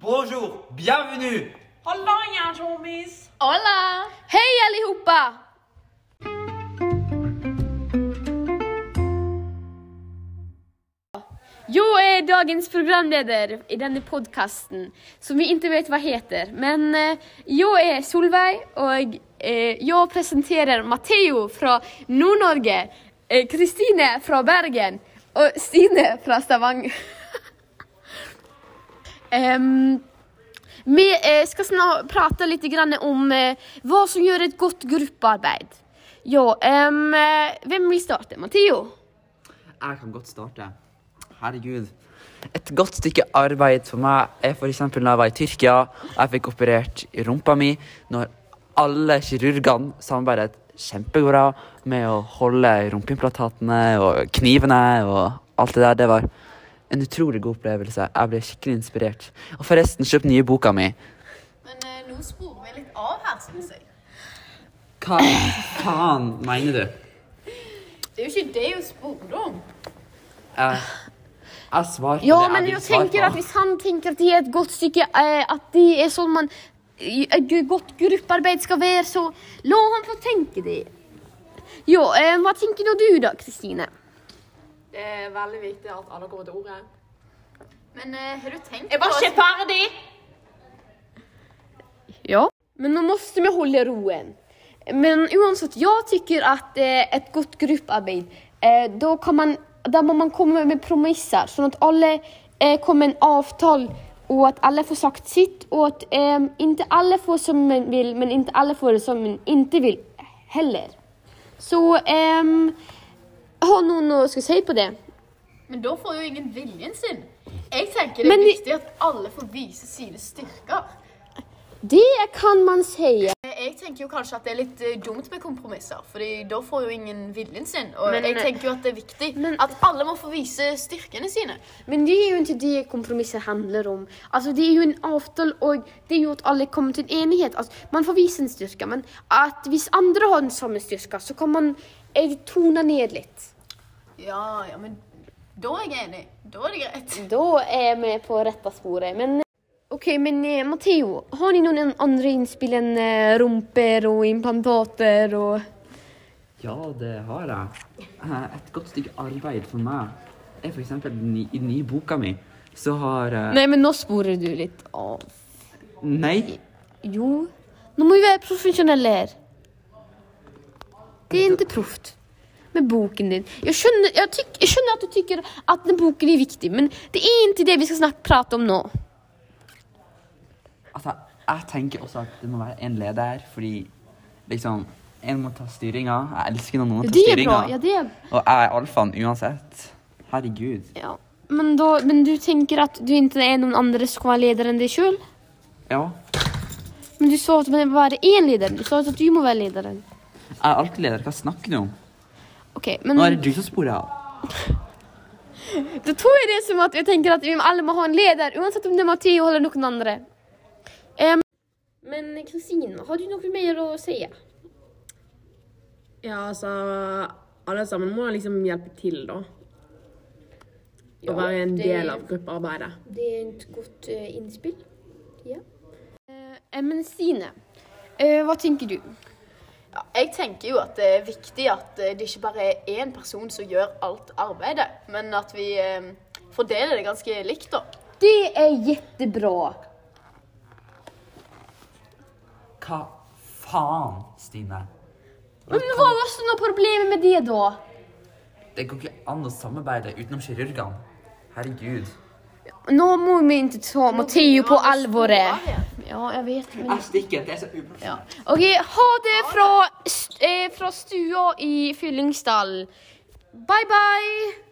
Bonjour, bienvenue Halla igen homies! Hola! Hej allihopa! Jeg er dagens programleder i denne podcasten som vi ikke vet hva heter. Men jeg er Solveig og jeg presenterer Matheo Matteo från Nord-Norge, eh, Kristine fra Bergen og Stine fra Stavanger. Em, vi skal snart prate litt om hva vad som gjør et godt gruppearbeid. Ja, um, hvem vil starte? Matheo? Jeg kan godt starte. Herregud. Et godt stykke arbeid for meg er f.eks. når jeg var i Tyrkia og jeg fikk operert rumpa mi. Når alle kirurgene samarbeidet kjempebra med å holde rumpeimplantatene og knivene og alt det der. Det var en utrolig god opplevelse. Jeg ble skikkelig inspirert. Og forresten, kjøp nye boka mi. Men eh, nå sporer vi litt av her, syns jeg. Hva faen mener du? Det er jo ikke det hun spurte om. Jeg, jeg på Ja, det jeg men ville jag svare tänker på. at hvis han tenker at de er et godt stykke eh, de er sånn så man et godt gruppearbeid skal være, så la han få tenke det. Jo, eh, tenker tänker då du da, Kristine? Det er veldig viktig at alle kommer til ordet. Men eh, har du tenkt Jeg var ikke ferdig! Ja. Men nå måste vi hålla roen. Men uansett, jag tycker att eh, ett gott grupparbete, eh, då kan man, där må man komma med promisser, sånn at alle eh, kommer en avtal og at alle får sagt sitt og at eh, inte alla får som man vill, men inte alla får det som man inte vill heller. Så ehm, har noen noe å skulle si på det? Men da får jo ingen viljen sin. Jeg tenker det er Men viktig at alle får vise sine styrker. Det kan man säga. Eh, Jeg tenker jo kanskje at det er litt eh, dumt med kompromisser, Fordi da får jo ingen viljen sin. Og Men- jeg tenker jo at det er viktig Men- at alle må få vise styrkene sine. Men det er jo ikke det kompromisser handler om. Altså, det er jo en avtale, og det er jo at alle kommer til en enighet. Altså, man får vise en styrke, men at hvis andre har den samme styrka så kan man eh, tona ned lite. Ja, ja, men da er jeg enig. Da er det greit. Da er vi med på rette sporet. Men OK, men Matheo, Matteo, har ni noen andre innspill än eh, rumper og implantater og Ja, det har jeg. Eh, Et godt stykke arbeid for meg er f.eks. i den nye boka mi. Så har eh, Nej, men nå sporer du litt av. Nei. Jo, Nå må vi være profesjonelle her. Det er ikke proft med boken din. Jeg skjønner, jeg, tyk, jeg skjønner at du tykker at den boken er viktig, men det er ikke det vi skal snakke, prate om nå. Altså, jeg tenker også at det må være en leder, fordi liksom En må ta styringa. Jeg elsker når noen tar Det är styringa. Ja, er... Og jeg er alfaen uansett. Herregud. ja. Men, da, men du tenker at du ikke er noen andre som kan være leder enn deg sjøl? Ja. Men du sa at det være en leder. Du sa at du må være lederen. Jeg er alltid leder. Hva snakker du om? Okej, men Nå er det du som sporer av. da tror jeg det er som at jeg tenker at vi alle må ha en leder, uansett om det er Matteo eller noen andre. Um... men Kristin, har du noe mer å si? Ja, altså Alle sammen må liksom hjelpe til, da. Ja, Og være en det- del av gruppearbeidet. Det er et godt uh, innspill. Ja. Uh, men Stine, uh, hva tenker du? Ja, jeg tenker jo at det er viktig at eh, det ikke bare er én person som gjør alt arbeidet, men at vi eh, fordeler det ganske likt, da. Det er jättebra. Hva faen, Stine? Men hva var så noe problemet med det da? Det går ikke an å samarbeide utenom kirurgene. Herregud. Nå må vi ikke ta Matteo på allvar. Ja, jeg vet. Men... Jeg stikker. Det er så uprofesjonelt. Ja. OK, ha det fra, st- eh, från stua i Fyllingsdalen. Bye bye!